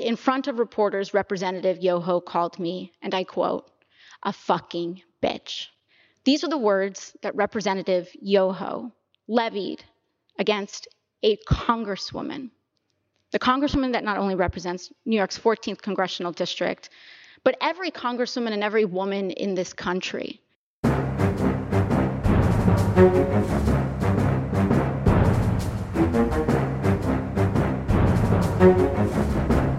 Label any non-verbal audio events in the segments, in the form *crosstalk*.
In front of reporters, Representative Yoho called me, and I quote, a fucking bitch. These are the words that Representative Yoho levied against a congresswoman. The congresswoman that not only represents New York's 14th congressional district, but every congresswoman and every woman in this country.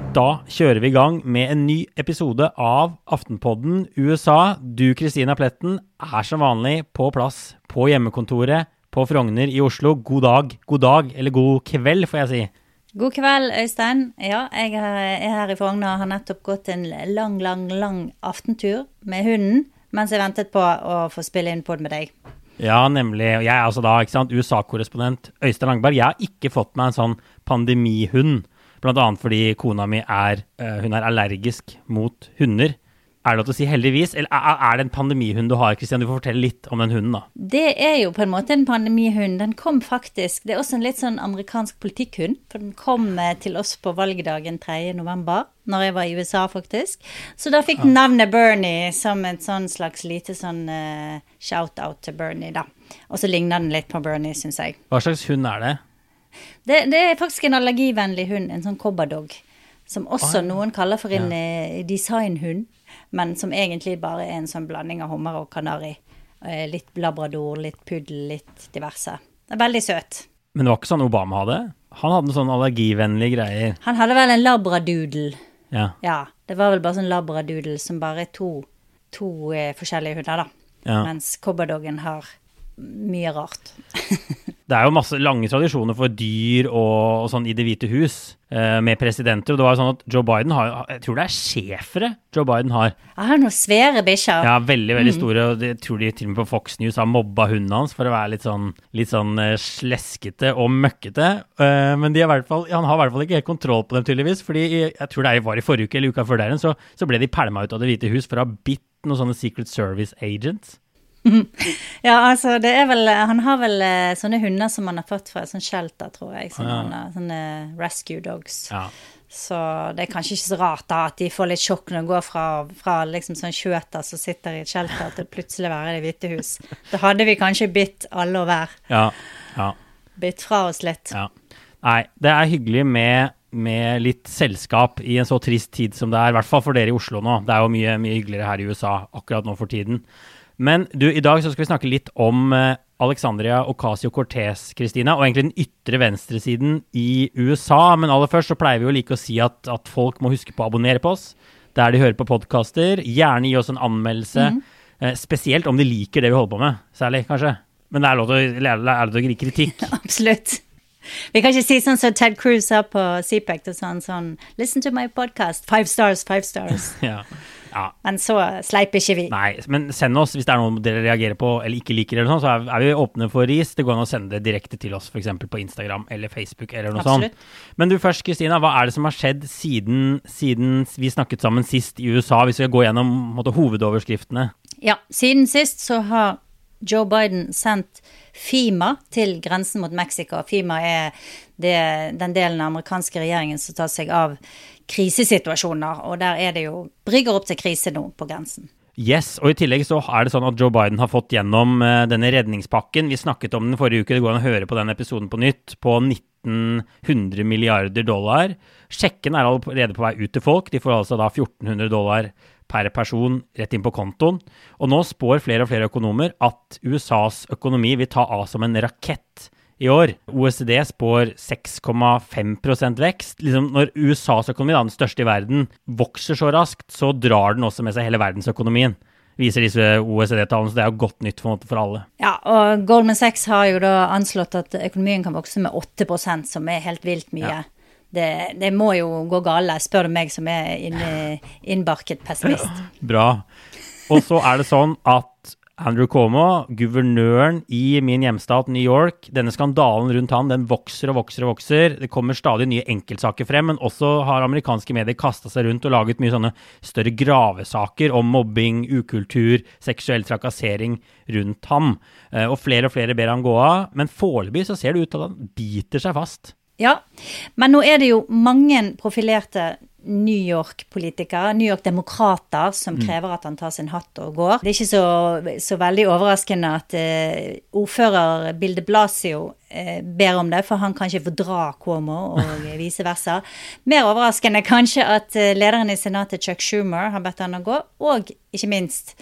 Da kjører vi i gang med en ny episode av Aftenpodden USA. Du, Kristina Pletten, er som vanlig på plass på hjemmekontoret på Frogner i Oslo. God dag, god dag, eller god kveld, får jeg si. God kveld, Øystein. Ja, jeg er her i Frogner og har nettopp gått en lang, lang, lang aftentur med hunden mens jeg ventet på å få spille inn pod med deg. Ja, nemlig. Jeg er altså da USA-korrespondent Øystein Langberg. Jeg har ikke fått meg en sånn pandemihund. Annet fordi kona mi er, uh, hun er allergisk mot hunder. Er det lov til å si heldigvis, eller er, er det en pandemihund du har? Kristian, du får fortelle litt om den hunden, da. Det er jo på en måte en pandemihund. Den kom faktisk Det er også en litt sånn amerikansk politikkhund. For den kom eh, til oss på valgdagen 3. november, når jeg var i USA, faktisk. Så da fikk den navnet Bernie som et sånn slags lite sånn uh, shout-out til Bernie, da. Og så ligner den litt på Bernie, syns jeg. Hva slags hund er det? Det, det, er faktisk en allergivennlig hund, en sånn cobberdog. Som også ah, noen kaller for en ja. designhund, men som egentlig bare er en sånn blanding av hummer og kanari. Eh, litt labrador, litt puddel, litt diverse. Det er veldig søt. Men det var ikke sånn Obama hadde? Han hadde noen sånn allergivennlige greier. Han hadde vel en labradoodle. Ja. ja. Det var vel bare sånn labradoodle som bare er to, to eh, forskjellige hunder, da. Ja. Mens cobberdoggen har mye rart. *laughs* det er jo masse lange tradisjoner for dyr og, og sånn i Det hvite hus eh, med presidenter. Og det var jo sånn at Joe Biden har Jeg tror det er schæfere Joe Biden har. Han har noen svære bikkjer. Ja, veldig, veldig mm. store. Og jeg tror de til og med på Fox News har mobba hunden hans for å være litt sånn, litt sånn uh, sleskete og møkkete. Eh, men de hvert fall, han har i hvert fall ikke helt kontroll på dem, tydeligvis. fordi jeg tror det var i forrige uke eller uka før der igjen, så, så ble de pælma ut av Det hvite hus for å ha bitt noen sånne Secret Service agents. *laughs* ja, altså det er vel Han har vel eh, sånne hunder som han har fått fra et sånt shelter, tror jeg. Sånne, ja. sånne rescue dogs. Ja. Så det er kanskje ikke så rart da at de får litt sjokk når de går fra, fra liksom sånn kjøter som sitter i et shelter, til plutselig være i Det hvite hus. Da hadde vi kanskje bitt alle og hver. Ja, ja. Bitt fra oss litt. Ja. Nei, det er hyggelig med, med, litt selskap i en så trist tid som det er, i hvert fall for dere i Oslo nå. Det er jo mye, mye hyggeligere her i USA akkurat nå for tiden. Men du, i dag så skal vi snakke litt om uh, Alexandria Ocasio-Cortez, Kristina, og egentlig den ytre venstresiden i USA. Men aller først så pleier vi jo like å si at, at folk må huske på å abonnere på oss der de hører på podkaster. Gjerne gi oss en anmeldelse, mm. eh, spesielt om de liker det vi holder på med. Særlig, kanskje. Men det er lov til å gi kritikk. *laughs* Absolutt. Vi kan ikke si sånn som Ted Cruz sa på CPEC, sånn, sånn Listen to my podcast. Five stars, five stars. *laughs* ja. Ja. Men så sleiper ikke vi. Nei, men send oss hvis det er noe dere reagerer på eller ikke liker, eller sånn, så er, vi åpne for ris. Det går an å sende det direkte til oss, f.eks. på Instagram eller Facebook eller noe Absolutt. sånt. Men du først, Kristina, hva er det som har skjedd siden, siden, vi snakket sammen sist i USA, hvis vi skal gå gjennom måtte, hovedoverskriftene? Ja, siden sist så har Joe Biden sendt FIMA til grensen mot Mexico. FIMA er det, den delen av amerikanske regjeringen som tar seg av krisesituasjoner, og der er det jo brygger opp til krise nå på grensen. Yes, og i tillegg så er det sånn at Joe Biden har fått gjennom uh, denne redningspakken. Vi snakket om den forrige uke, det går an å høre på den episoden på nytt. På 1900 milliarder dollar. Sjekken er allerede på vei ut til folk. De får altså da 1400 dollar per person rett inn på kontoen. Og nå spår flere og flere økonomer at USAs økonomi vil ta av som en rakett i år. OECD spår 6,5% vekst. Liksom når USAs økonomi, da, den største i verden, vokser så raskt, så drar den også med seg hele verdensøkonomien. Viser disse OECD-tallene, så det er jo godt nytt for, for alle. Ja, og Goldman Sachs har jo da anslått at økonomien kan vokse med 8% som er helt vilt mye. Ja. Det, det, må jo gå gale, spør du meg som er innbarket pessimist. Bra. Og så er det sånn at Andrew Cuomo, guvernøren i min hjemstat New York. Denne skandalen rundt han den vokser og vokser og vokser. Det kommer stadig nye enkeltsaker frem, men også har amerikanske medier kasta seg rundt og laget mye sånne større gravesaker om mobbing, ukultur, seksuell trakassering rundt ham. Eh, og flere og flere ber han gå av, men foreløpig så ser det ut til at han biter seg fast. Ja, men nå er det jo mange profilerte New York-politikere, New York-demokrater, som krever at han tar sin hatt og går. Det er ikke så, så veldig overraskende at eh, ordfører Bill de Blasio eh, ber om det, for han kan ikke fordra Cuomo, og *laughs* vice versa. Mer overraskende kanskje at eh, lederen i senatet, Chuck Schumer, har bedt han å gå, og ikke minst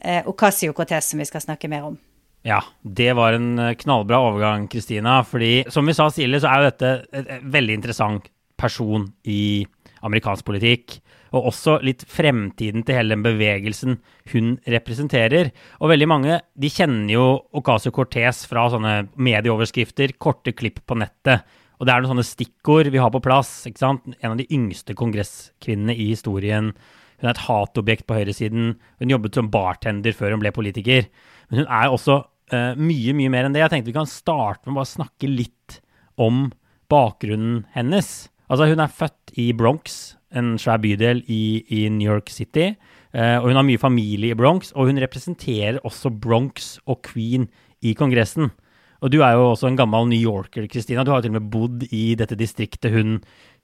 eh, Ocasio-Cortez, som vi skal snakke mer om. Ja, det var en eh, knallbra overgang, Kristina. Fordi som vi sa tidligere, så er jo dette et, et veldig interessant person i amerikansk politikk. Og også litt fremtiden til hele den bevegelsen hun representerer. Og veldig mange de kjenner jo Ocasio-Cortez fra sånne medieoverskrifter, korte klipp på nettet. Og det er noen sånne stikkord vi har på plass. ikke sant? En av de yngste kongresskvinnene i historien. Hun er et hatobjekt på høyresiden. Hun jobbet som bartender før hun ble politiker. Men hun er også uh, mye, mye mer enn det. Jeg tenkte vi kan starte med å bare snakke litt om bakgrunnen hennes. Altså, hun er født i Bronx, en svær bydel i, i New York City. Uh, og hun har mye familie i Bronx, og hun representerer også Bronx og Queen i Kongressen. Og du er jo også en gammel New Yorker, Kristina. Du har jo til og med bodd i dette distriktet hun,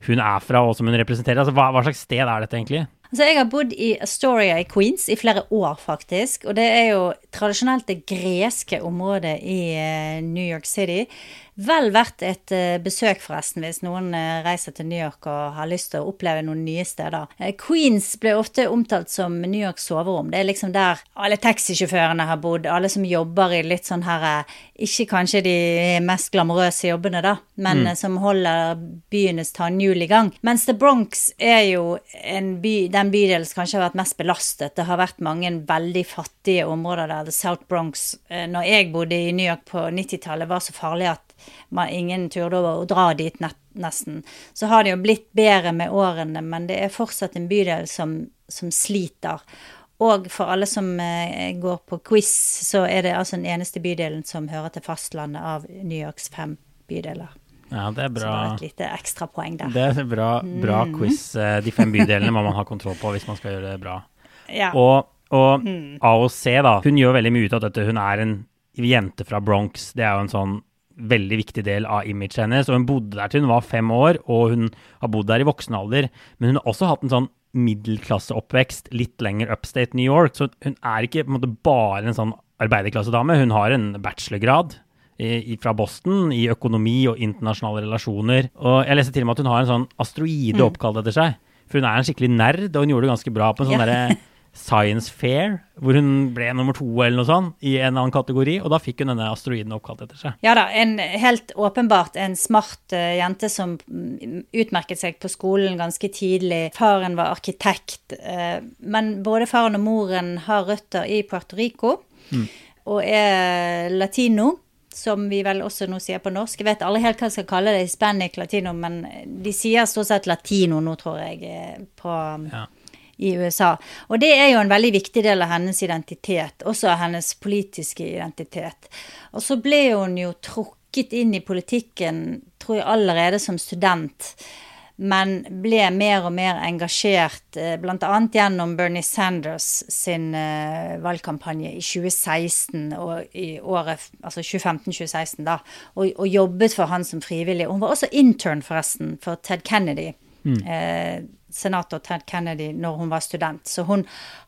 hun er fra, og som hun representerer. Altså, hva, hva slags sted er dette egentlig? Altså, jeg har bodd i Astoria i Queens i flere år, faktisk. Og det er jo tradisjonelt det greske området i uh, New York City. Vel verdt et uh, besøk, forresten, hvis noen uh, reiser til New York og har lyst til å oppleve noen nye steder. Queens ble ofte omtalt som New Yorks soverom. Det er liksom der alle taxisjåførene har bodd, alle som jobber i litt sånn her Ikke kanskje de mest glamorøse jobbene, da, men mm. som holder byenes tannhjul i gang. Mens The Bronx er jo en by den bydelen som kanskje har vært mest belastet. Det har vært mange veldig fattige områder der. The South Bronx. Når jeg bodde i New York på 90-tallet, var så farlig at man, ingen turde å dra dit nesten. Så har det jo blitt bedre med årene, men det er fortsatt en bydel som, som sliter. Og for alle som eh, går på quiz, så er det altså den eneste bydelen som hører til fastlandet av New Yorks fem bydeler. Ja, det er bra. Så det var et lite ekstrapoeng der. Det er bra, bra mm. quiz. Eh, de fem bydelene må man ha kontroll på hvis man skal gjøre det bra. Ja. Og, og mm. AOC, da, hun gjør veldig mye ut av dette. Hun er en jente fra Bronx. Det er jo en sånn veldig viktig del av imaget hennes. Og hun bodde der til hun var fem år, og hun har bodd der i voksen alder. Men hun har også hatt en sånn middelklasseoppvekst litt lenger upstate New York. Så hun er ikke på en måte bare en sånn arbeiderklassedame. Hun har en bachelorgrad i, fra Boston i økonomi og internasjonale relasjoner. Og jeg leste til og med at hun har en sånn asteroide mm. oppkalt etter seg. For hun er en skikkelig nerd, og hun gjorde det ganske bra på en sånn ja. Science Fair, hvor hun ble nummer to eller noe sånt i en annen kategori, og da fikk hun denne asteroiden oppkalt etter seg. Ja da, en, helt åpenbart en smart uh, jente som mm, utmerket seg på skolen ganske tidlig. Faren var arkitekt, uh, men både faren og moren har røtter i Puerto Rico mm. og er latino som vi vel også nå sier på norsk. Jeg vet aldri helt hva jeg skal kalle det, hispanic latino, men de sier stort sett latino nå, tror jeg, eh, på, ja. I USA. Og det er jo en veldig viktig del av hennes identitet, også av hennes politiske identitet. Og så ble hun jo trukket inn i politikken, tror jeg, allerede som student men ble mer og mer engasjert, eh, bl.a. gjennom Bernie Sanders sin uh, valgkampanje i 2016, og i året, altså 2015-2016, da, og, og, jobbet for han som frivillig. Hun var også intern, forresten, for Ted Kennedy. Mm. Eh, senator Ted Kennedy når hun var student. Så hun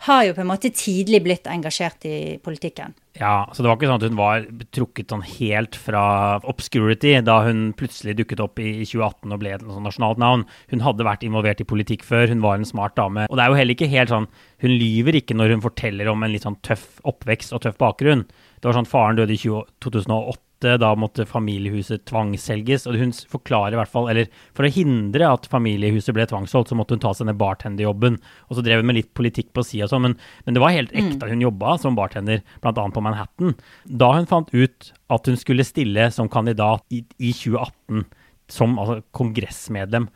har jo på en måte tidlig blitt engasjert i politikken. Ja, så det var ikke sånn at hun var trukket sånn helt fra obscurity da hun plutselig dukket opp i 2018 og ble et sånn nasjonalt navn. Hun hadde vært involvert i politikk før, hun var en smart dame. Og det er jo heller ikke helt sånn Hun lyver ikke når hun forteller om en litt sånn tøff oppvekst og tøff bakgrunn. Det var sånn Faren døde i 2008 da måtte familiehuset tvangsselges. Og hun forklarer i hvert fall, eller for å hindre at familiehuset ble tvangsholdt, så måtte hun ta seg ned bartenderjobben. Og så drev hun med litt politikk på si og sånn, men, men, det var helt ekte. Mm. Hun jobba som bartender, bl.a. på Manhattan. Da hun fant ut at hun skulle stille som kandidat i, i 2018, som altså kongressmedlem,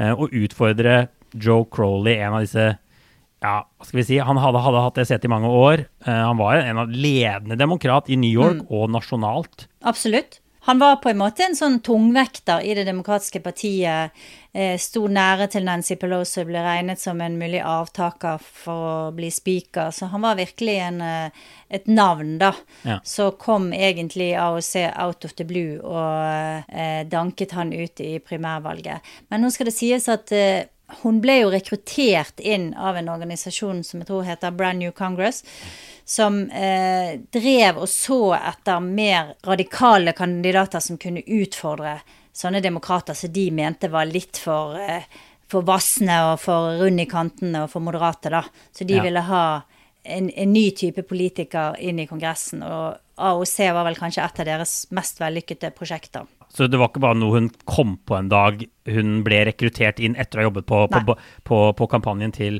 eh, og utfordre Joe Crowley, en av disse ja, hva skal vi si, han hadde, hadde hatt det sett i mange år. Uh, han var en av ledende demokrat i New York mm. og nasjonalt. Absolutt. Han var på en måte en sånn tungvekter i Det demokratiske partiet. Eh, sto nære til Nancy Pelosi, ble regnet som en mulig avtaker for å bli speaker. Så han var virkelig en, eh, et navn, da. Ja. Så kom egentlig AOC out of the blue og eh, danket han ut i primærvalget. Men nå skal det sies at eh, hun ble jo rekruttert inn av en organisasjon som jeg tror heter Brand New Congress, som eh, drev og så etter mer radikale kandidater som kunne utfordre sånne demokrater som de mente var litt for, eh, for vassende og for rund i kantene og for moderate, da. Så de Ja. ville ha en, en ny type politiker inn i Kongressen. Og AOC var vel kanskje et av deres mest vellykkede prosjekter. Så det var ikke bare noe hun kom på en dag, hun ble rekruttert inn etter å ha jobbet på, på, på, på kampanjen til,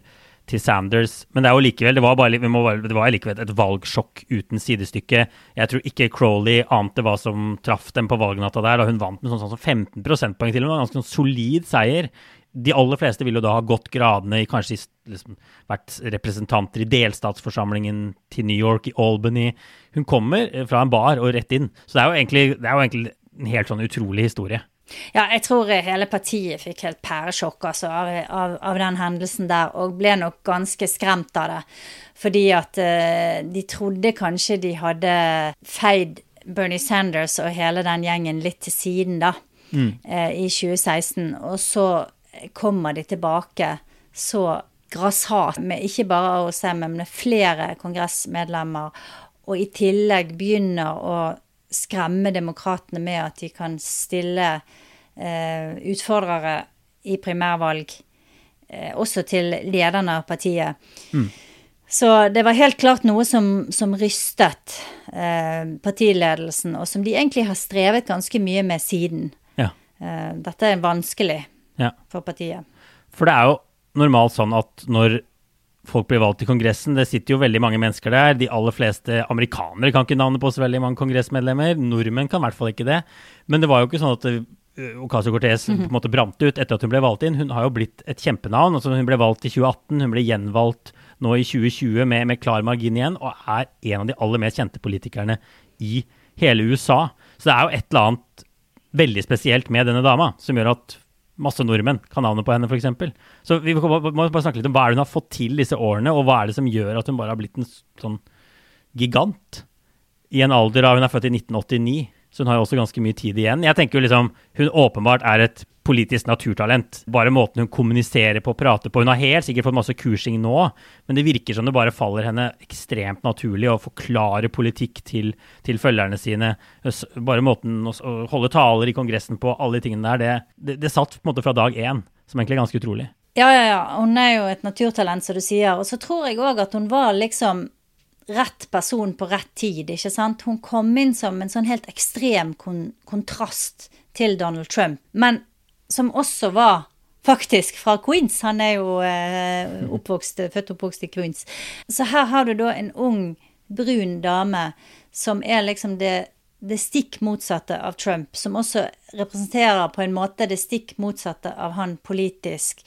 til Sanders. Men det er jo likevel, det var, bare, vi må, bare- det var likevel et valgsjokk uten sidestykke. Jeg tror ikke Crowley ante hva som traff dem på valgnatta der, da hun vant med sånn, sånn som 15 prosentpoeng til og med. en Ganske sånn solid seier. De aller fleste ville jo da ha gått gradene i kanskje liksom, vært representanter i delstatsforsamlingen til New York, i Albany. Hun kommer fra en bar og rett inn. Så det er jo egentlig, det er jo egentlig en helt sånn utrolig historie. Ja, jeg tror hele partiet fikk helt pæresjokk altså, av, av, av den hendelsen der, og ble nok ganske skremt av det. Fordi at uh, de trodde kanskje de hadde feid Bernie Sanders og hele den gjengen litt til siden, da, eh, i 2016. Og så kommer de tilbake så grassat med ikke bare AOC, men med flere kongressmedlemmer, og i tillegg begynner å skremme demokratene med at de kan stille eh, utfordrere i primærvalg, eh, også til lederne av partiet. Så det var helt klart noe som, som rystet eh, partiledelsen, og som de egentlig har strevet ganske mye med siden. Ja. Eh, dette er vanskelig ja. for partiet. For det er jo normalt sånn at når folk blir valgt til Kongressen, det sitter jo veldig mange mennesker der. De aller fleste amerikanere kan ikke navnet på så veldig mange kongressmedlemmer. Nordmenn kan i hvert fall ikke det. Men det var jo ikke sånn at uh, Ocasio-Cortez på en måte brant ut etter at hun ble valgt inn. Hun har jo blitt et kjempenavn. altså Hun ble valgt i 2018, hun ble gjenvalgt nå i 2020 med, med klar margin igjen, og er en av de aller mest kjente politikerne i hele USA. Så det er jo et eller annet veldig spesielt med denne dama, som gjør at masse nordmenn kan navnet på henne, f.eks. Så vi må bare snakke litt om hva er det hun har fått til disse årene, og hva er det som gjør at hun bare har blitt en sånn gigant i en alder av Hun er født i 1989, så hun har jo også ganske mye tid igjen. Jeg tenker jo liksom Hun åpenbart er et politisk naturtalent. Bare måten hun kommuniserer på og prater på. Hun har helt sikkert fått masse kursing nå, men det virker som det bare faller henne ekstremt naturlig å forklare politikk til, til følgerne sine. Bare måten å holde taler i Kongressen på, alle de tingene der, det, det, det satt på en måte fra dag én, som egentlig er ganske utrolig. Ja, ja, ja. Hun er jo et naturtalent, som du sier. Og så tror jeg òg at hun var liksom rett person på rett tid, ikke sant. Hun kom inn som en sånn helt ekstrem kon kontrast til Donald Trump, men som også var faktisk fra Queens. Han er jo eh, oppvokst, født og oppvokst i Queens. Så her har du da en ung, brun dame som er liksom det det stikk motsatte av Trump, som også representerer på en måte det stikk motsatte av han politisk.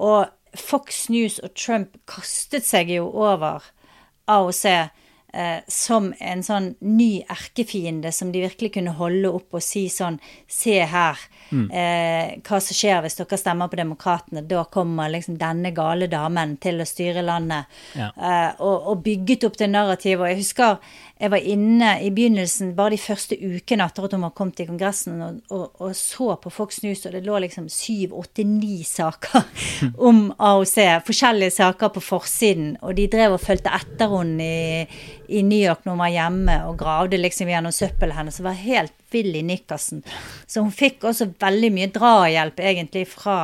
Og Fox News og Trump kastet seg jo over AOC eh, som en sånn ny erkefiende som de virkelig kunne holde opp og si sånn Se her eh, hva som skjer hvis dere stemmer på Demokratene. Da kommer liksom denne gale damen til å styre landet. Ja. Eh, og, og bygget opp det narrativet. Og jeg husker jeg var inne i begynnelsen, bare de første ukene etter at hun var kommet i Kongressen, og, og, og så på Fox News, og det lå liksom syv, åtte, ni saker *laughs* om AOC. Forskjellige saker på forsiden. Og de drev og fulgte etter henne i, i New York når hun var hjemme, og gravde liksom gjennom søppelet hennes. Hun var helt vill i nikkersen. Så hun fikk også veldig mye drahjelp, egentlig, fra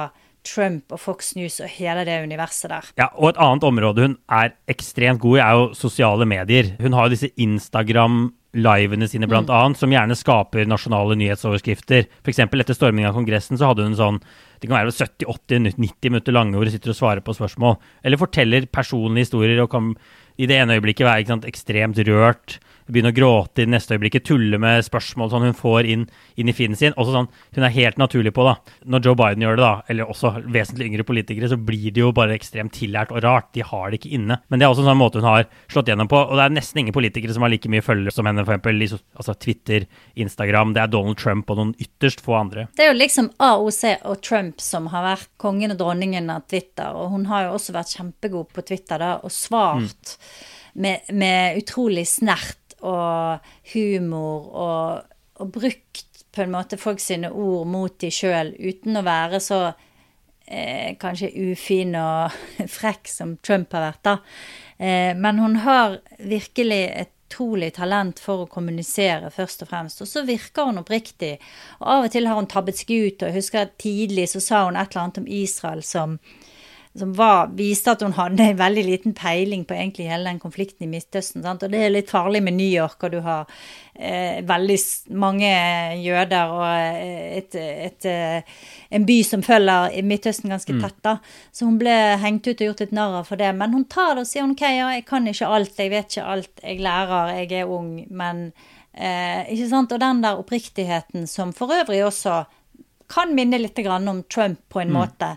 Trump og Fox News og hele det universet der. Ja, og et annet område hun er ekstremt god i, er jo sosiale medier. Hun har jo disse Instagram-livene sine, blant annet, som gjerne skaper nasjonale nyhetsoverskrifter. F.eks. etter stormingen av Kongressen så hadde hun sånn det kan være 70-80-90 minutter lange hvor hun sitter og svarer på spørsmål. Eller forteller personlige historier og kan i det ene øyeblikket være ekstremt rørt, begynne å gråte i neste øyeblikket, tulle med spørsmål sånn hun får inn, inn i feeden sin. Også sånn, Hun er helt naturlig på, da. Når Joe Biden gjør det, da, eller også vesentlig yngre politikere, så blir det jo bare ekstremt tillært og rart. De har det ikke inne. Men det er også en sånn måte hun har slått gjennom på. Og det er nesten ingen politikere som har like mye følgere som henne, f.eks. Altså Twitter, Instagram. Det er Donald Trump og noen ytterst få andre. Det er jo liksom AOC og Trump som har vært kongen og dronningen av Twitter, og hun har jo også vært kjempegod på Twitter da, og svart med, med utrolig snert og humor, og, og brukt på en måte folk sine ord mot de sjøl, uten å være så eh, kanskje ufin og *laughs* frekk som Trump har vært, da. Eh, men hun har virkelig et utrolig talent for å kommunisere, først og fremst. Og så virker hun oppriktig. Og av og til har hun tabbet seg ut, og jeg husker at tidlig så sa hun et eller annet om Israel som som var, viste at hun hadde en veldig liten peiling på egentlig hele den konflikten i Midtøsten. Sant? Og det er litt farlig med New York, og du har eh, veldig mange jøder og eh, et, et, eh, en by som følger Midtøsten ganske mm. tett. da. Så hun ble hengt ut og gjort litt narr av for det. Men hun tar det og sier ok, ja, jeg kan ikke alt, jeg vet ikke alt, jeg lærer, jeg er ung, men eh, Ikke sant? Og den der oppriktigheten som for øvrig også kan minne litt om Trump på en mm. måte.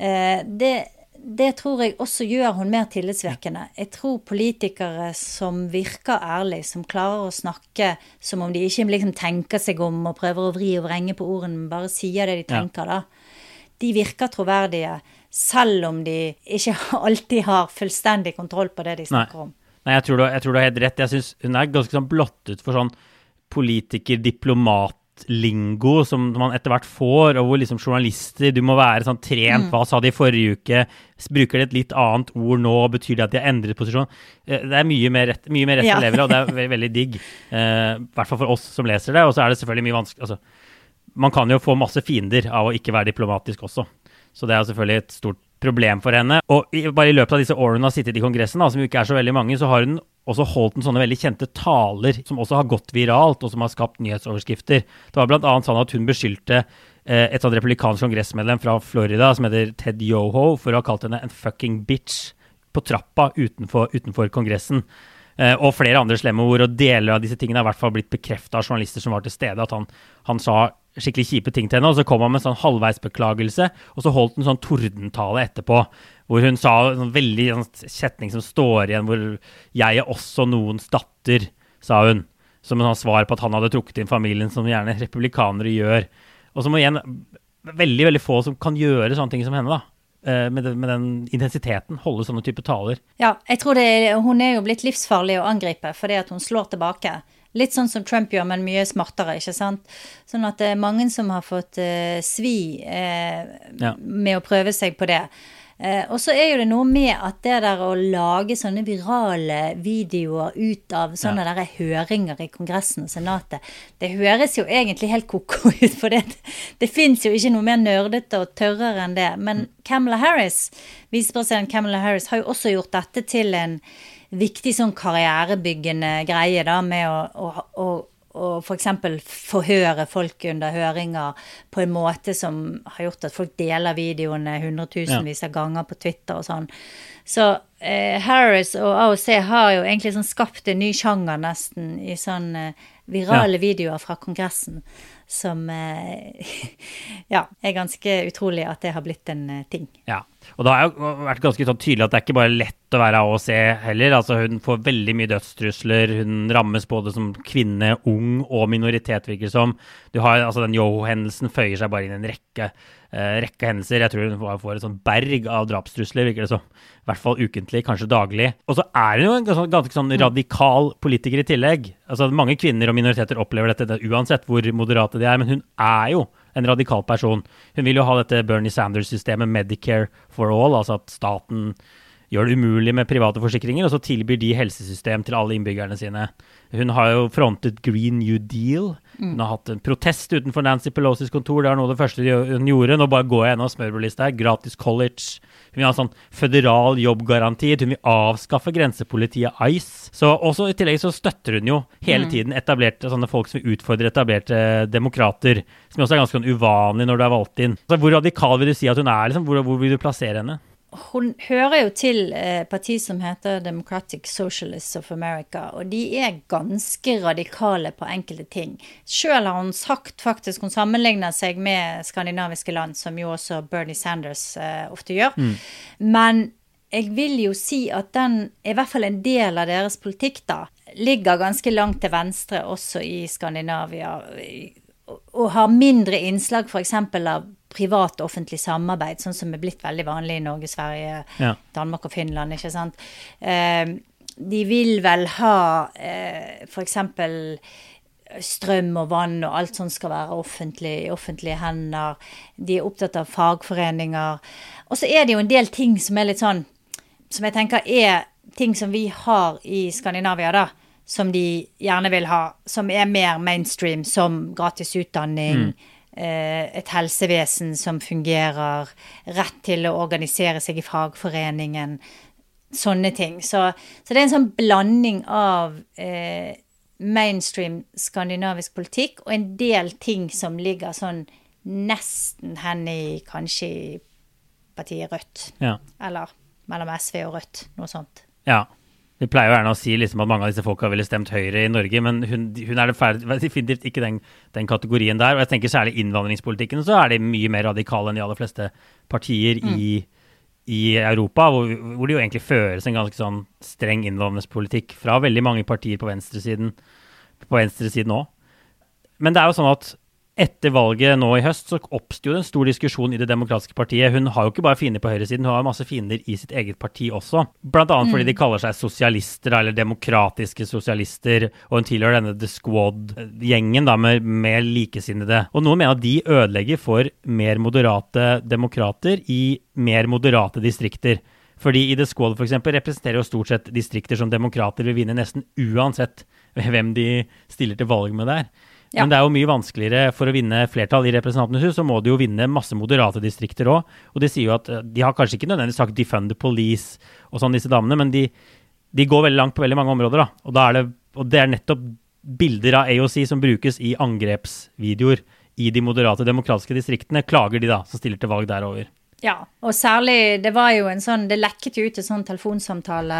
Det, det tror jeg også gjør hun mer tillitsvekkende. Jeg tror politikere som virker ærlig, som klarer å snakke som om de ikke liksom tenker seg om og prøver å vri og vrenge på ordene, men bare sier det de tenker, ja. da. De virker troverdige, selv om de ikke *laughs* alltid har fullstendig kontroll på det de snakker Nei. om. Nei, jeg tror, du, jeg tror du har helt rett. Jeg syns hun er ganske sånn blottet for sånn politiker, diplomat lingo som man etter hvert får, og hvor liksom journalister Du må være sånn trent. Mm. Hva sa de i forrige uke? Bruker de et litt annet ord nå? Betyr det at de har endret posisjon? Eh, det er mye mer rett, mye mer rett ja. å leve, og det er *laughs* veldig, veldig digg. I uh, hvert fall for oss som leser det. Og så er det selvfølgelig mye vanskelig altså, Man kan jo få masse fiender av å ikke være diplomatisk også. Så det er selvfølgelig et stort problem for henne. Og i, bare i løpet av disse årene hun har sittet i Kongressen, da, som jo ikke er så veldig mange, så har hun også holdt han sånne veldig kjente taler som også har gått viralt, og som har skapt nyhetsoverskrifter. Det var bl.a. sånn at hun beskyldte eh, et sånt republikansk kongressmedlem fra Florida som heter Ted Yoho, for å ha kalt henne en fucking bitch på trappa utenfor, utenfor Kongressen. Eh, og flere andre slemme ord. Og deler av disse tingene har i hvert fall blitt bekrefta av journalister som var til stede, at han, han sa skikkelig kjipe ting til henne. Og så kom han med en sånn halvveisbeklagelse, og så holdt han sånn tordentale etterpå hvor hun sa en veldig sånn setning som står igjen, hvor 'jeg er også noens datter', sa hun. Som en sånn svar på at han hadde trukket inn familien, som gjerne republikanere gjør. Og som igjen veldig veldig få som kan gjøre sånne ting som henne. da. Eh, med den, med den, intensiteten. Holde sånne type taler. Ja, jeg tror det, hun er jo blitt livsfarlig å angripe fordi at hun slår tilbake. Litt sånn som Trump gjør, men mye smartere, ikke sant. Sånn at det er mange som har fått eh, svi eh, ja. med å prøve seg på det. Eh, og så er jo det noe med at det der å lage sånne virale videoer ut av sånne ja. der høringer i Kongressen og Senatet, det høres jo egentlig helt ko-ko ut, for det, det fins jo ikke noe mer nerdete og tørrere enn det. Men mm. Camilla Harris, visepresident Camilla Harris, har jo også gjort dette til en viktig sånn karrierebyggende greie, da, med å, å, å å f.eks. For forhøre folk under høringer på en måte som har gjort at folk deler videoene hundretusenvis av ganger på Twitter og sånn. Så eh, Harris og AOC har jo egentlig sånn skapt en ny sjanger nesten i sånn eh, virale ja. videoer fra Kongressen som eh, *laughs* ja, er ganske utrolig at det har blitt en eh, ting. Ja, og det har jo vært ganske sånn tydelig at det er ikke bare lett å være AOC heller. Altså Hun får veldig mye dødstrusler. Hun rammes både som kvinne, ung og minoritet, virker det som. Du har, altså Den Yo-hendelsen føyer seg bare inn i en rekke, uh, rekke hendelser. Jeg tror hun får et sånn berg av drapstrusler, virker det som. I hvert fall ukentlig, kanskje daglig. Og så er hun jo en ganske, ganske sånn radikal politiker i tillegg. Altså Mange kvinner og minoriteter opplever dette uansett hvor moderate de er, men hun er jo en radikal person. Hun vil jo ha dette Bernie Sanders-systemet Medicare for all, altså at staten gjør det umulig med private forsikringer, og så tilbyr de helsesystem til alle innbyggerne sine. Hun har jo frontet Green New Deal. Hun mm. har hatt en protest utenfor Nancy Pelosis kontor. Det er noe av det første hun gjorde. Nå bare går jeg gjennom smørbrødlista her. Gratis college. Hun vil ha sånn føderal jobbgaranti. Hun vil avskaffe grensepolitiet ICE. Så også I tillegg så støtter hun jo hele mm. tiden etablerte sånne folk som utfordrer etablerte demokrater. Som også er ganske sånn uvanlig når du er valgt inn. Så hvor radikal vil du si at hun er? Liksom? Hvor, hvor vil du plassere henne? Hun hører jo til et parti som heter Democratic Socialists of America, og de er ganske radikale på enkelte ting. Sjøl har hun sagt faktisk Hun sammenligner seg med skandinaviske land, som jo også Bernie Sanders eh, ofte gjør. Mm. Men jeg vil jo si at den, i hvert fall en del av deres politikk, da, ligger ganske langt til venstre også i Skandinavia. Og har mindre innslag f.eks. av privat og offentlig samarbeid, sånn som er blitt veldig vanlig i Norge, Sverige, ja. Danmark og Finland. ikke sant? Eh, de vil vel ha eh, f.eks. strøm og vann og alt sånt skal være offentlig, i offentlige hender. De er opptatt av fagforeninger. Og så er det jo en del ting som er litt sånn Som jeg tenker er ting som vi har i Skandinavia, da. Som de gjerne vil ha. Som er mer mainstream, som gratis utdanning. eh, Et helsevesen som fungerer. Rett til å organisere seg i fagforeningen. Sånne ting. Så, så det er en sånn blanding av eh, mainstream skandinavisk politikk og en del ting som ligger sånn nesten hen i kanskje partiet Rødt. Ja. Eller mellom SV og Rødt, noe sånt. ja. Vi pleier jo gjerne å si liksom at mange av disse folka ville stemt Høyre i Norge, men hun, hun er *laughs* definitivt ikke den, den kategorien der. Og jeg tenker særlig innvandringspolitikken, så er de mye mer radikale enn de aller fleste partier i, i Europa, hvor, hvor det jo egentlig føres en ganske sånn streng innvandringspolitikk fra veldig mange partier på venstresiden på venstresiden òg. Men det er jo sånn at etter valget nå i høst så oppsto det en stor diskusjon i Det demokratiske partiet. Hun har jo ikke bare fiender på høyresiden, hun har masse fiender i sitt eget parti også. Blant annet fordi de kaller seg sosialister, eller demokratiske sosialister, og hun tilhører denne The Squad-gjengen da med, med likesinnede. Og noen mener at de ødelegger for mer moderate demokrater i mer moderate distrikter. Fordi i The Squad eksempel, representerer jo stort sett distrikter som demokrater vil vinne nesten uansett hvem de stiller til valg med der. Ja. Men det er jo mye vanskeligere for å vinne flertall i Representantenes hus, så må de jo vinne masse moderate distrikter òg. Og de sier jo at eh, de har kanskje ikke nødvendigvis sagt 'defund the police' og sånn, disse damene, men de, de går veldig langt på veldig mange områder, da. Og, da er det, og det er nettopp bilder av AOC som brukes i angrepsvideoer i de moderate demokratiske distriktene, klager de da, som stiller til valg derover. Ja, og særlig Det var jo en sånn Det lekket jo ut en sånn telefonsamtale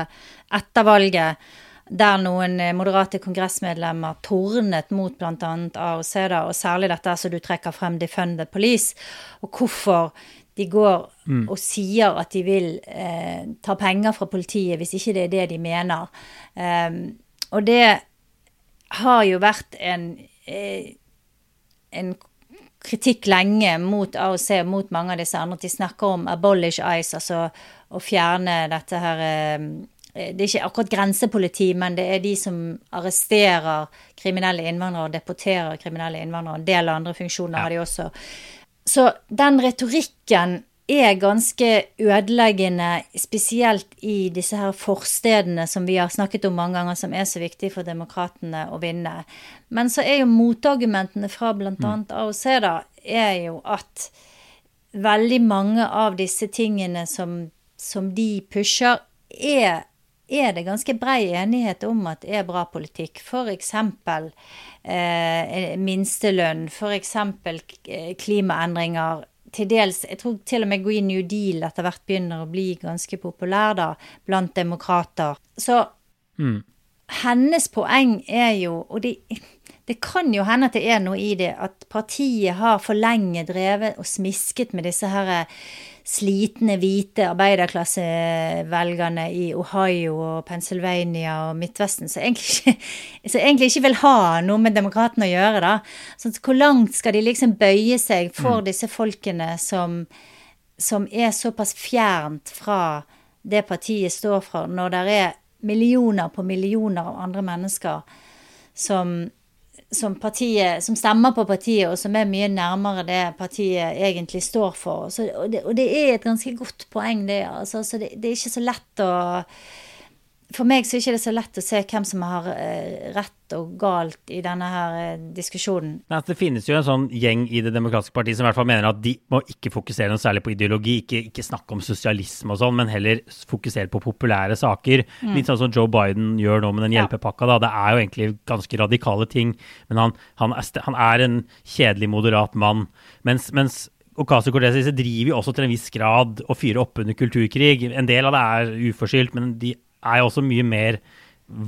etter valget der noen eh, moderate kongressmedlemmer tornet mot bl.a. AOC, da, og særlig dette som du trekker frem, Defund the Police, og hvorfor de går og sier at de vil eh, ta penger fra politiet hvis ikke det er det de mener. Um, og det har jo vært en, eh, en kritikk lenge mot AOC og mot mange av disse andre. At de snakker om 'abolish ICE', altså å fjerne dette her eh, Det er ikke akkurat grensepoliti, men det er de som arresterer kriminelle innvandrere og deporterer kriminelle innvandrere. En del andre funksjoner Ja. har de også. Så den retorikken er ganske ødeleggende, spesielt i disse her forstedene som vi har snakket om mange ganger, som er så viktig for demokratene å vinne. Men så er jo motargumentene fra bl.a. AOC da, er jo at veldig mange av disse tingene som, som de pusher, er, er det ganske brei enighet om at det er bra politikk. Eksempel eh, minstelønn, eksempel eh, klimaendringer. Til dels, jeg tror til og med Green New Deal etter hvert begynner å bli ganske populær da, blant demokrater. Så Mm. hennes poeng er jo, og det, det kan jo hende at det er noe i det, at partiet har for lenge drevet og smisket med disse her slitne, hvite arbeiderklassevelgerne i Ohio og Pennsylvania og Midtvesten, som egentlig egentlig ikke vil ha noe med demokratene å gjøre, da. Så hvor langt skal de liksom bøye seg for disse folkene som, som er såpass fjernt fra det partiet står for, når det er millioner på millioner av andre mennesker som, som, partiet, som stemmer på partiet, og som er mye nærmere det partiet egentlig står for. Så, og, det, og det er et ganske godt poeng, det. Altså, så det, det er ikke så lett å For meg så er det ikke så lett å se hvem som har eh, rett og galt i denne her eh, diskusjonen. Nei, det finnes jo en sånn gjeng i Det demokratiske partiet som i hvert fall mener at de må ikke fokusere noe særlig på ideologi, ikke, ikke snakke om sosialisme og sånn, men heller fokusere på populære saker. Litt sånn som Joe Biden gjør nå med den hjelpepakka. da. Det er jo egentlig ganske radikale ting, men han, han, er, han er en kjedelig, moderat mann. Mens, mens Ocasio-Cortez driver jo også til en viss grad å fyre opp under kulturkrig. En del av det er uforskyldt, men de er jo også mye mer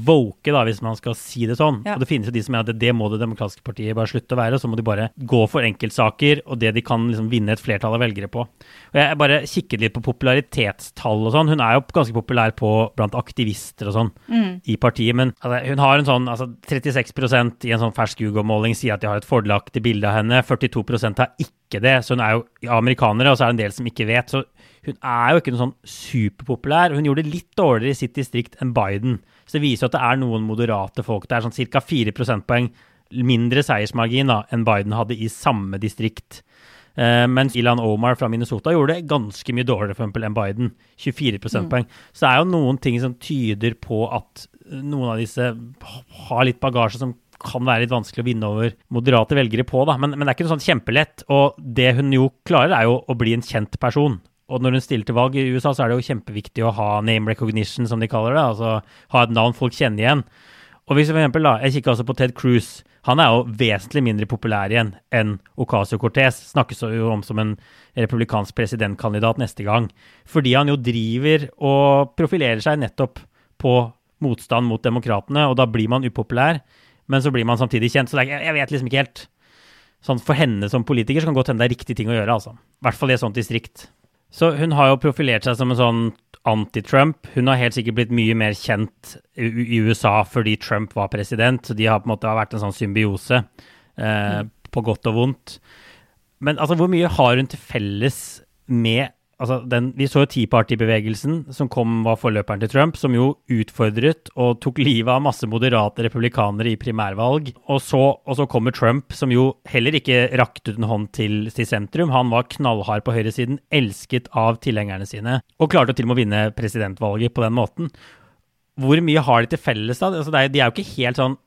woke, da, hvis man skal si det sånn. Ja. Og det finnes jo de som mener at det, må Det demokratiske partiet bare slutte å være, så må de bare gå for enkeltsaker og det de kan liksom vinne et flertall av velgere på. Og Jeg bare kikket litt på popularitetstall og sånn. Hun er jo ganske populær på blant aktivister og sånn i partiet, men altså, hun har en sånn altså 36% i en sånn fersk Google-måling sier at de har et fordelaktig bilde av henne. 42% har ikke det, så hun er jo amerikanere, og så er det en del som ikke vet. Så hun er jo ikke noe sånn superpopulær. Hun gjorde det litt dårligere i sitt distrikt enn Biden. Så det viser jo at det er noen moderate folk. Det er sånn ca. 4 prosentpoeng mindre seiersmargin da, enn Biden hadde i samme distrikt. Uh, mens Ilan Omar fra Minnesota gjorde det ganske mye dårligere for eksempel, enn Biden. 24 prosentpoeng. Mm. Så det er jo noen ting som tyder på at noen av disse har litt bagasje som kan være litt vanskelig å vinne over moderate velgere på. da, Men, men det er ikke noe sånn kjempelett. Og det hun jo klarer, er jo å bli en kjent person. Og når hun stiller til valg i USA, så er det jo kjempeviktig å ha name recognition, som de kaller det. Altså ha et navn folk kjenner igjen. Og hvis for eksempel da, Jeg kikker også på Ted Cruz. Han er jo vesentlig mindre populær igjen enn Ocasio-Cortez. Snakkes jo om som en republikansk presidentkandidat neste gang. Fordi han jo driver og profilerer seg nettopp på motstand mot demokratene, og da blir man upopulær. Men så blir man samtidig kjent. Så er, jeg vet liksom ikke helt. Sånn For henne som politiker så kan godt hende det er riktig ting å gjøre. altså. I hvert fall i et sånt distrikt. Så hun har jo profilert seg som en sånn anti-Trump. Hun har helt sikkert blitt mye mer kjent i USA fordi Trump var president, så de har på en måte vært en sånn symbiose, eh, mm. på godt og vondt. Men altså, hvor mye har hun til felles med altså den, Vi så jo Tea Party-bevegelsen, som kom, var forløperen til Trump, som jo utfordret og tok livet av masse moderate republikanere i primærvalg. Og så, og så kommer Trump, som jo heller ikke rakte ut en hånd til, til sentrum. Han var knallhard på høyresiden, elsket av tilhengerne sine, og klarte til og med å vinne presidentvalget på den måten. Hvor mye har de til felles, da? Altså, er, de er jo ikke helt sånn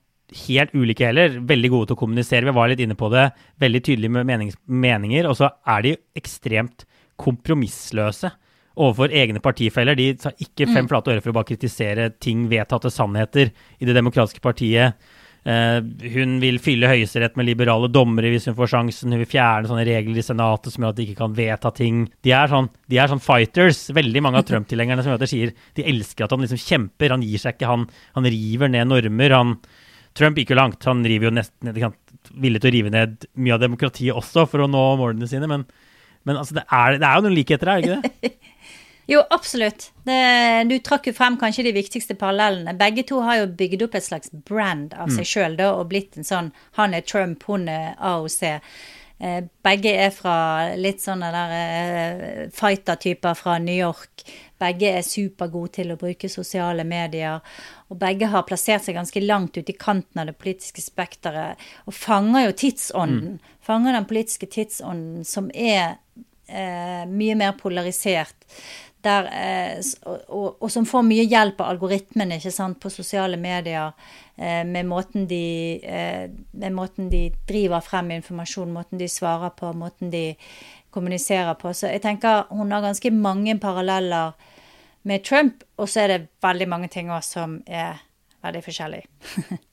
helt ulike heller. Veldig gode til å kommunisere. Vi var litt inne på det. Veldig tydelige med menings, meninger. Og så er de ekstremt kompromissløse overfor egne partifeller. De tar ikke fem mm. flate øre for å bare kritisere ting, vedtatte sannheter, i Det demokratiske partiet. Uh, hun vil fylle Høyesterett med liberale dommere hvis hun får sjansen. Hun vil fjerne sånne regler i Senatet som gjør at de ikke kan vedta ting. De er sånn, de er sånn fighters. Veldig mange av *laughs* Trump-tilhengerne som møter sier de elsker at han liksom kjemper. Han gir seg ikke. Han, han river ned normer. Han, Trump gikk jo langt. Han river jo nesten villig til å rive ned mye av demokratiet også for å nå målene sine. men men altså, det, er, det er jo noen likheter her, ikke det? *laughs* jo, absolutt. Det, du trakk jo frem kanskje de viktigste parallellene. Begge to har jo bygd opp et slags brand av seg mm. sjøl og blitt en sånn Han er Trump, hun er AOC. Eh, begge er fra litt sånne der eh, fighter-typer fra New York. Begge er supergode til å bruke sosiale medier. Og begge har plassert seg ganske langt ute i kanten av det politiske spekteret. Og fanger jo tidsånden. Mm. Fanger den politiske tidsånden som er eh, mye mer polarisert. Der, eh, og, og, som får mye hjelp av algoritmene ikke sant, på sosiale medier. Eh, med, måten de, eh, med måten de driver frem informasjon, måten de svarer på, måten de kommuniserer på. Så jeg tenker hun har ganske mange paralleller med Trump, og så er det veldig mange ting også som er veldig forskjellig. *laughs*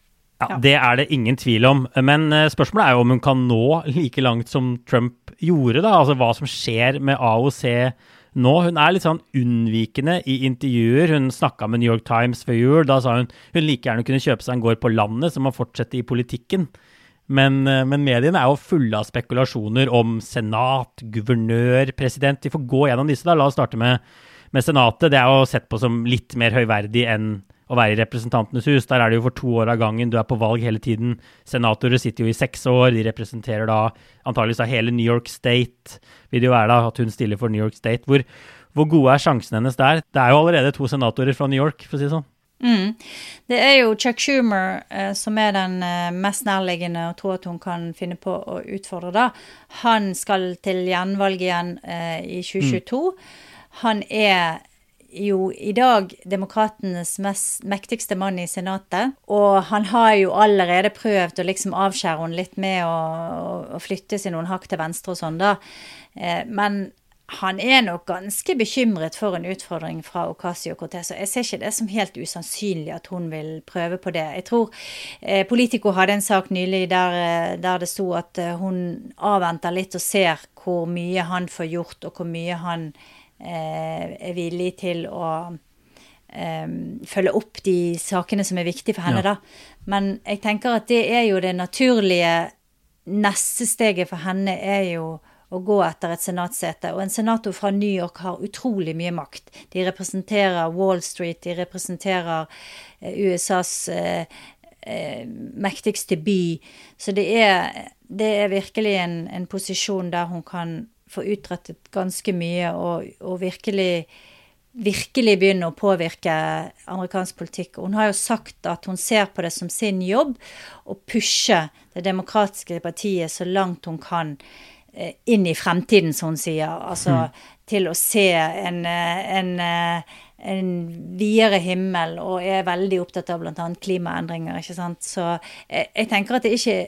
Ja, Det er det ingen tvil om. Men eh, spørsmålet er jo om hun kan nå like langt som Trump gjorde. da, Altså hva som skjer med AOC nå. Hun er litt sånn unnvikende i intervjuer. Hun snakka med New York Times før jul. Da sa hun hun like gjerne kunne kjøpe seg en gård på landet som å fortsette i politikken. Men, eh, men, mediene er jo fulle av spekulasjoner om senat, guvernør, president. Vi får gå gjennom disse. da. La oss starte med, med Senatet. Det er jo sett på som litt mer høyverdig enn å være i Representantenes hus. Der er det jo for to år av gangen, du er på valg hele tiden. Senatorer sitter jo i seks år, de representerer da antageligvis da hele New York State. Vil det jo være da at hun stiller for New York State. Hvor, hvor gode er sjansene hennes der? Det er jo allerede to senatorer fra New York, for å si det sånn. Mm. Det er jo Chuck Schumer eh, som er den eh, mest nærliggende å tro at hun kan finne på å utfordre da. Han skal til gjenvalg igjen eh, i 2022. Mm. Han er jo i dag demokratenes mest mektigste mann i Senatet. Og han har jo allerede prøvd å liksom avskjære henne litt med å, å, flytte seg noen hakk til venstre og sånn, da. Eh, men han er nok ganske bekymret for en utfordring fra Ocasio-Cortez. Og jeg ser ikke det som helt usannsynlig at hun vil prøve på det. Jeg tror eh, Politico hadde en sak nylig der, eh, der det sto at eh, hun avventer litt og ser hvor mye han får gjort, og hvor mye han Eh, er villig til å um, følge opp de sakene som er viktige for henne, ja. da. Men jeg tenker at det er jo det naturlige neste steget for henne er jo å gå etter et senatssete. Og en senator fra New York har utrolig mye makt. De representerer Wall Street, de representerer eh, USAs eh, eh, mektigste by. Så det er, det er virkelig en, en, posisjon der hun kan få utrettet ganske mye og, og virkelig virkelig begynne å påvirke amerikansk politikk. Hun har jo sagt at hun ser på det som sin jobb å pushe det demokratiske partiet så langt hun kan eh, inn i fremtiden, som hun sier. Altså mm. til å se en, eh, en, eh, en videre himmel, og er veldig opptatt av bl.a. klimaendringer. ikke sant? Så jeg, jeg tenker at det ikke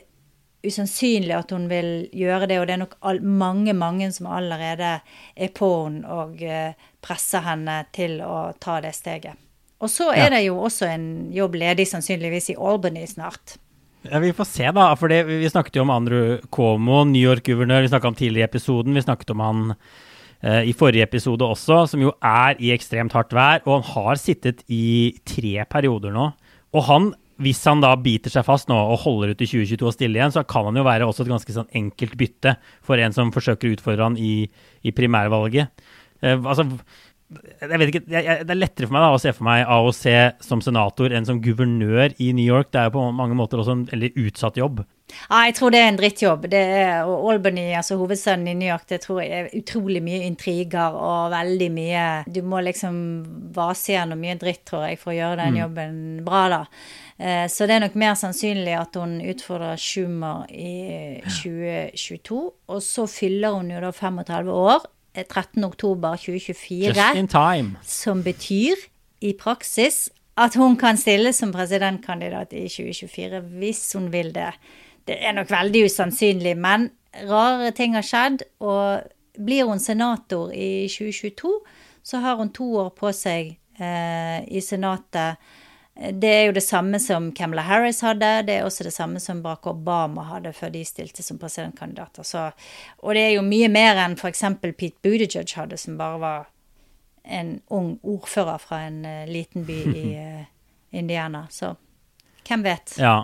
usannsynlig at hun vil gjøre det, og det er nok mange, mange som allerede er på henne og uh, presser henne til å ta det steget. Og så er ja. det jo også en jobb ledig sannsynligvis i Albany snart. Ja, Vi får se, da. for Vi snakket jo om Andrew Cuomo, New York-guvernør. Vi snakka om tidligere i episoden. Vi snakket om han eh, i forrige episode også, som jo er i ekstremt hardt vær. Og han har sittet i tre perioder nå. Og han, hvis han da biter seg fast nå og holder ut i 2022 og stiller igjen, så kan han jo være også et ganske sånn enkelt bytte for en som forsøker å utfordre han i, i primærvalget. Eh, altså, jeg vet ikke, jeg, jeg, Det er lettere for meg da, å se for meg AOC som senator enn som guvernør i New York. Det er jo på mange måter også en veldig utsatt jobb. Ja, jeg tror det er en drittjobb. Det er, og Albany, altså hovedstaden i New York, det tror jeg er utrolig mye intriger og veldig mye Du må liksom vase gjennom mye dritt, tror jeg, for å gjøre den mm. jobben bra, da. Eh, så det er nok mer sannsynlig at hun utfordrer Schumer i 2022. Og så fyller hun jo da 35 år 13.10.2024. Som betyr i praksis at hun kan stille som presidentkandidat i 2024 hvis hun vil det. Det er nok veldig usannsynlig, men rare ting har skjedd. Og blir hun senator i 2022, så har hun to år på seg eh, i Senatet det er jo det samme som Camilla Harris hadde, det er også det samme som Barack Obama hadde før de stilte som presidentkandidater. Så, og det er jo mye mer enn f.eks. Pete Buttigieg hadde, som bare var en ung ordfører fra en uh, liten by i uh, Indiana. Så hvem vet? Ja,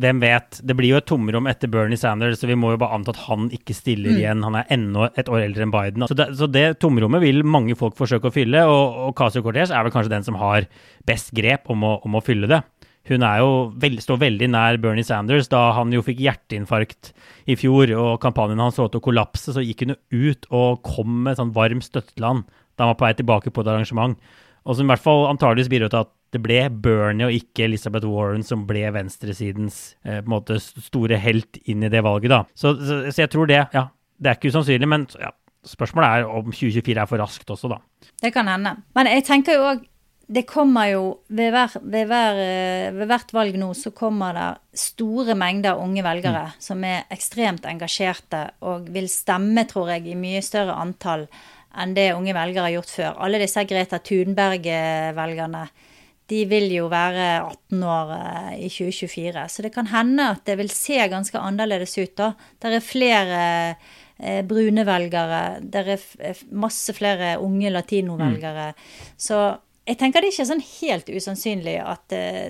hvem vet? Det blir jo et tomrom etter Bernie Sanders, så vi må jo bare anta at han ikke stiller mm. igjen. Han er ennå et år eldre enn Biden. Så det, så det, tomrommet vil mange folk forsøke å fylle, og, og Casio Cortez er vel kanskje den som har best grep om å, om å fylle det. Hun er jo veld, står veldig nær Bernie Sanders. Da han jo fikk hjerteinfarkt i fjor og kampanjen hans så ut til å kollapse, så gikk hun ut og kom med sånn varm støtte til han da han var på vei tilbake på et arrangement. Og som i hvert fall antageligvis bidro til at det ble Bernie og ikke Elizabeth Warren som ble venstresidens eh, måte store helt inn i det valget, da. Så, så, så jeg tror det, ja. Det er ikke usannsynlig, men ja, spørsmålet er om 2024 er for raskt også, da. Det kan hende. Men jeg tenker jo òg det kommer jo ved, hver, ved, hver, eh, ved, hvert valg nå så kommer det store mengder unge velgere mm. som er ekstremt engasjerte og vil stemme, tror jeg, i mye større antall enn det unge velgere har gjort før. Alle disse Greta Thunberg-velgerne de vil jo være 18 år eh, i 2024. Så det kan hende at det vil se ganske annerledes ut da. Det er flere eh, brune velgere. Det er masse flere unge latinovelgere. Mm. Så jeg tenker det er ikke sånn helt usannsynlig at, eh,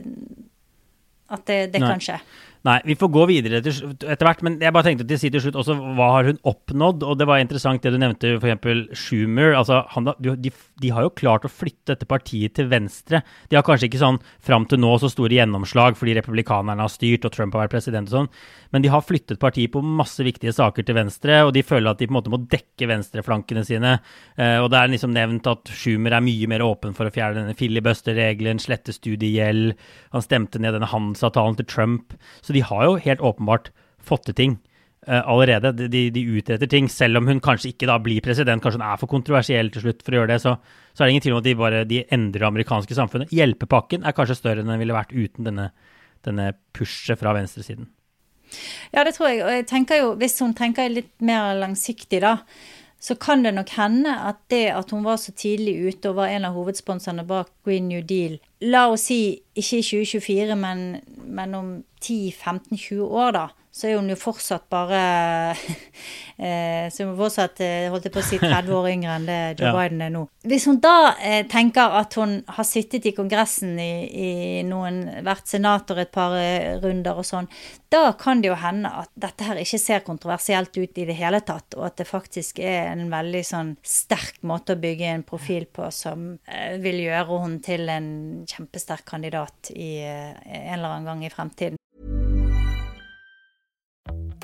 at det, det kan skje. Nei, vi får gå videre etter hvert, men jeg bare tenkte til å si til slutt også hva har hun oppnådd? Og det var interessant det du nevnte, f.eks. Schumer. Altså, han, de, de, har jo klart å flytte dette partiet til venstre. De har kanskje ikke sånn fram til nå så store gjennomslag fordi republikanerne har styrt og Trump har vært president og sånn, men de har flyttet partiet på masse viktige saker til venstre, og de føler at de på en måte må dekke venstreflankene sine. Uh, og det er liksom nevnt at Schumer er mye mer åpen for å fjerne denne filibuster-regelen, slette studiegjeld. Han stemte ned denne handelsavtalen til Trump. Så de har jo helt åpenbart fått til ting allerede. De, de, utretter ting, selv om hun kanskje ikke da blir president. Kanskje hun er for kontroversiell til slutt for å gjøre det. Så, så er det ingen tvil om at de bare de endrer det amerikanske samfunnet. Hjelpepakken er kanskje større enn den ville vært uten denne, denne pushet fra venstresiden. Ja, det tror jeg. Og jeg tenker jo, hvis hun tenker litt mer langsiktig, da, så kan det nok hende at det at hun var så tidlig ute og var en av hovedsponsorene bak Green New Deal, la oss si ikke i 2024, men, men om 10-15-20 år, da, så er hun jo fortsatt bare *laughs* eh, Så hun fortsatt eh, holdt jeg på å si 30 år yngre enn det Joe ja. Biden er nå. Hvis hun da eh, tenker at hun har sittet i Kongressen i, i noen vært senator et par runder og sånn, da kan det jo hende at dette her ikke ser kontroversielt ut i det hele tatt, og at det faktisk er en veldig sånn sterk måte å bygge en profil på som eh, vil gjøre hun til en kjempesterk kandidat i eh, en eller annen gang i fremtiden.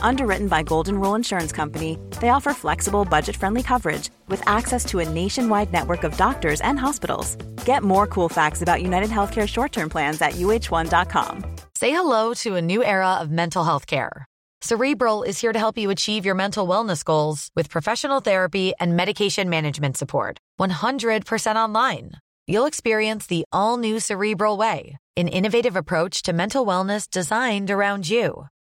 Underwritten by Golden Rule Insurance Company, they offer flexible, budget friendly coverage with access to a nationwide network of doctors and hospitals. Get more cool facts about United Healthcare short term plans at uh1.com. Say hello to a new era of mental health care. Cerebral is here to help you achieve your mental wellness goals with professional therapy and medication management support. 100% online. You'll experience the all new Cerebral Way, an innovative approach to mental wellness designed around you.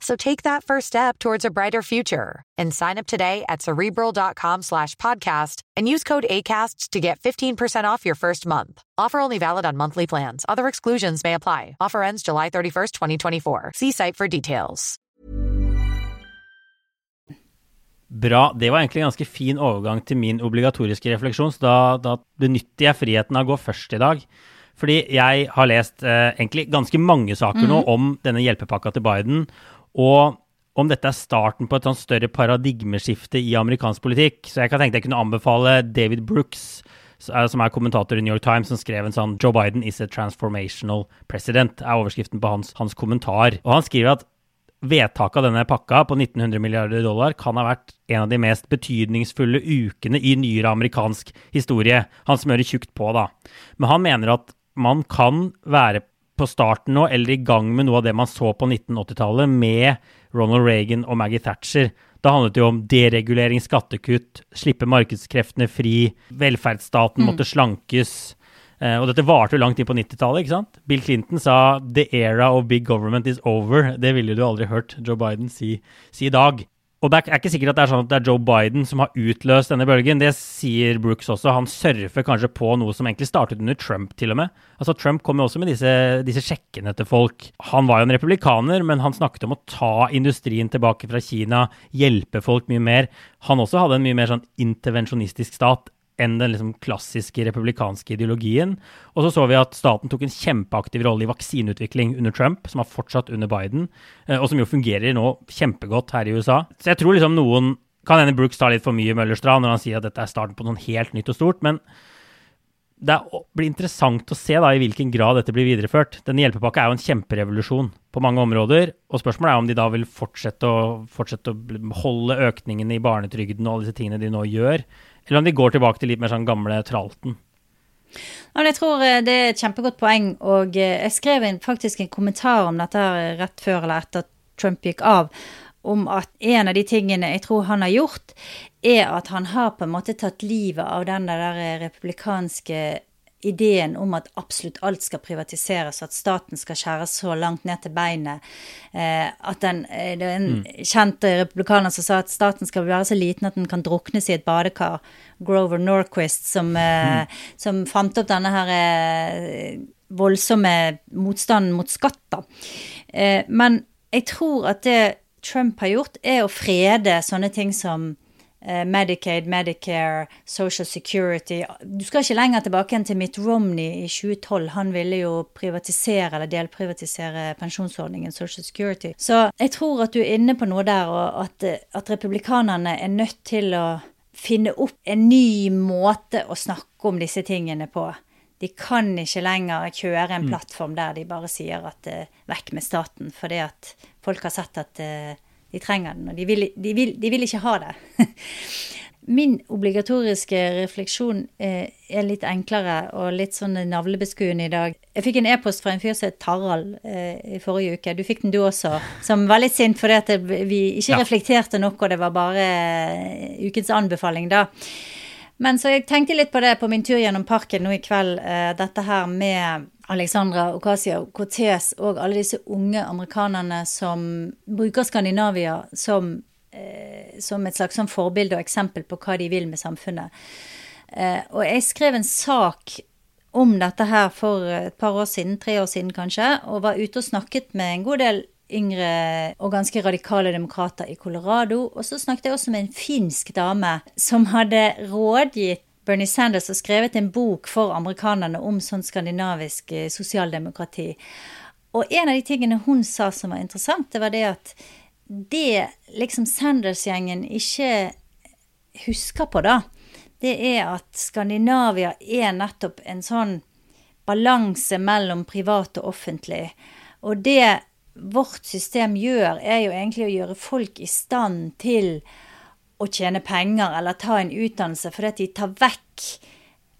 So take that first step towards a brighter future and sign up today at cerebral.com slash podcast and use code ACAST to get 15% off your first month. Offer only valid on monthly plans. Other exclusions may apply. Offer ends July 31st, 2024. See site for details. Bra. Det var egentlig en ganske fin overgang til min obligatoriske refleksjon, så da, da benytter jeg friheten av å gå først i dag. Fordi jeg har lest eh, egentlig ganske mange saker nå om denne hjelpepakka til Biden, og om dette er starten på et sånn større paradigmeskifte i amerikansk politikk. Så jeg kan tenke jeg kunne anbefale David Brooks, som er kommentator i New York Times, som skrev en sånn 'Joe Biden is a transformational president', er overskriften på hans, hans kommentar. Og han skriver at vedtaket av denne pakka på 1900 milliarder dollar kan ha vært en av de mest betydningsfulle ukene i nyere amerikansk historie. Han smører tjukt på, da. Men han mener at man kan være på starten nå, eller i gang med noe av det man så på 1980-tallet med Ronald Reagan og Maggie Thatcher. Da handlet det jo om deregulering, skattekutt, slippe markedskreftene fri, velferdsstaten måtte slankes. Eh, og dette varte jo langt inn på 90-tallet. ikke sant? Bill Clinton sa 'the era of big government is over'. Det ville du aldri hørt Joe Biden si, si i dag. Og det er ikke sikkert at det er sånn at det er Joe Biden som har utløst denne bølgen. Det sier Brooks også. Han surfer kanskje på noe som egentlig startet under Trump, til og med. Altså Trump kom jo også med disse, disse sjekkene til folk. Han var jo en republikaner, men han snakket om å ta industrien tilbake fra Kina, hjelpe folk mye mer. Han også hadde en mye mer sånn intervensjonistisk stat enn den liksom klassiske republikanske ideologien. Og så så vi at staten tok en kjempeaktiv rolle i vaksineutvikling under Trump, som har fortsatt under Biden, eh, og som jo fungerer nå kjempegodt her i USA. Så jeg tror liksom noen kan hende Brooks tar litt for mye Møllerstrand når han sier at dette er starten på noe helt nytt og stort, men det blir interessant å se da i hvilken grad dette blir videreført. Denne hjelpepakka er jo en kjemperevolusjon på mange områder. Og spørsmålet er om de da vil fortsette å, fortsette å holde økningene i barnetrygden og alle disse tingene de nå gjør, eller om de går tilbake til litt mer sånn gamle tralten. Ja, jeg tror eh, det er et kjempegodt poeng, og eh, jeg skrev faktisk en kommentar om dette rett før eller etter Trump gikk av, om at en av de tingene jeg tror han har gjort, er at han har på en måte tatt livet av den der republikanske ideen om at absolutt alt skal privatiseres, at staten skal skjæres så langt ned til beinet. Eh, at den, eh, Det er en mm. kjent republikaner som sa at staten skal være så liten at den kan druknes i et badekar. Grover Norquist, som, eh, mm. som fant opp denne her eh, voldsomme motstanden mot skatt, da. Eh, men jeg tror at det Trump har gjort, er å frede sånne ting som Eh, Medicaid, Medicare, Social Security Du skal ikke lenger tilbake enn til Mitt Romney i 2012. Han ville jo privatisere eller delprivatisere pensjonsordningen Social Security. Så jeg tror at du er inne på noe der, og at, at republikanerne er nødt til å finne opp en ny måte å snakke om disse tingene på. De kan ikke lenger kjøre en mm. plattform der de bare sier at uh, vekk med staten, fordi at folk har sett at uh, de trenger den, og de vil, de vil, de vil ikke ha det. *laughs* Min obligatoriske refleksjon eh, er litt enklere og litt sånn navlebeskuende i dag. Jeg fikk en e-post fra en fyr som het Tarald eh, i forrige uke. Du fikk den du også. Som var litt sint fordi at vi ikke ja. reflekterte nok, og det var bare eh, ukens anbefaling da. Men så jeg tenkte litt på det på min tur gjennom parken nå i kveld. Eh, dette her med Alexandra Ocasio-Cortez og alle disse unge amerikanerne som bruker Skandinavia som, eh, som et slags sånn forbilde og eksempel på hva de vil med samfunnet. Eh, og jeg skrev en sak om dette her for et par år siden, tre år siden kanskje, og var ute og snakket med en god del yngre og ganske radikale demokrater i Colorado. Og så snakket jeg også med en finsk dame som hadde rådgitt Bernie Sanders og skrevet en bok for amerikanerne om sånn skandinavisk eh, sosialdemokrati. Og en av de tingene hun sa som var interessant, det var det at det liksom Sanders-gjengen ikke husker på, da, det er at Skandinavia er nettopp en sånn balanse mellom privat og offentlig. Og det vårt system gjør, er jo egentlig å gjøre folk i stand til å tjene penger eller ta en utdannelse, fordi at de tar vekk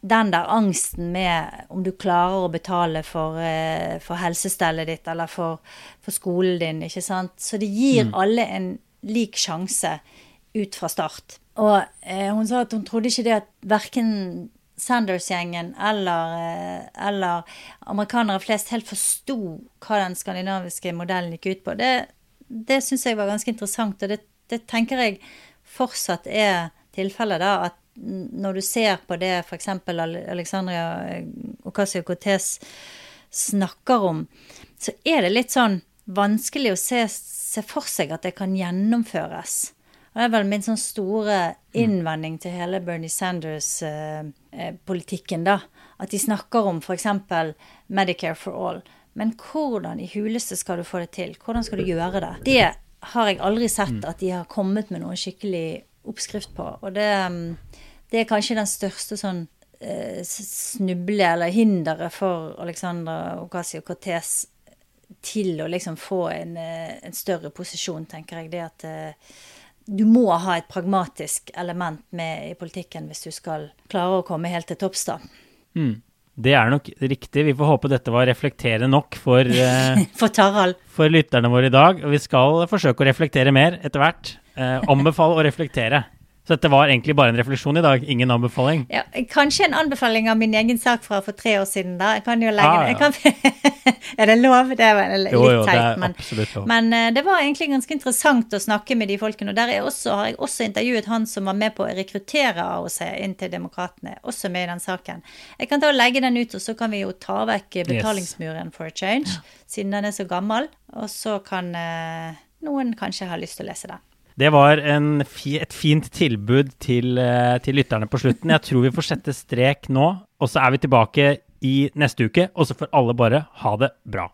den der angsten med om du klarer å betale for, eh, for helsestellet ditt eller for, for, skolen din, ikke sant. Så det gir mm. alle en lik sjanse ut fra start. Og eh, hun sa at hun trodde ikke det at verken Sanders-gjengen eller, eh, eller, amerikanere flest helt forsto hva den skandinaviske modellen gikk ut på. Det, det syns jeg var ganske interessant, og det, det tenker jeg fortsatt er tilfellet, da. At når du ser på det f.eks. Alexandria eh, Ocasio-Cortez snakker om, så er det litt sånn vanskelig å se, se for seg at det kan gjennomføres. Det er vel min sånn store innvending til hele Bernie Sanders-politikken, eh, eh da. At de snakker om f.eks. Medicare for all. Men hvordan i huleste skal du få det til? Hvordan skal du gjøre det? Det har jeg aldri sett mm. at de har kommet med noen skikkelig oppskrift på. Og det, mm, det er kanskje den største sånn eh, snuble eller hinderet for Alexandra Ocasio-Cortez til å liksom få en, eh, en, større posisjon, tenker jeg. Det at eh, du må ha et pragmatisk element med i politikken hvis du skal klare å komme helt til topps, da. Mm. Det er nok riktig. Vi får håpe dette var reflekterende nok for, *laughs* eh, for, for lytterne våre i dag. Og vi skal forsøke å reflektere mer etter hvert. Eh, anbefal å reflektere. Så dette var egentlig bare en refleksjon i dag, ingen anbefaling? Ja, kanskje en anbefaling av min egen sak fra for tre år siden, da. Jeg kan jo legge ah, ja. kan, *laughs* Er det lov? Det var litt jo, jo, teit, men, men uh, det var egentlig ganske interessant å snakke med de folkene. Og der også, har jeg også intervjuet han som var med på å rekruttere AOC inn til Demokratene, også med i den saken. Jeg kan ta og legge den ut, og så kan vi jo ta vekk betalingsmuren yes. for a change, siden den er så gammel. Og så kan uh, noen kanskje ha lyst til å lese den. Det var fi, et fint tilbud til, eh, til, lytterne på slutten. Jeg tror vi får sette strek nå, og så er vi tilbake i neste uke. Og så får alle bare ha det bra.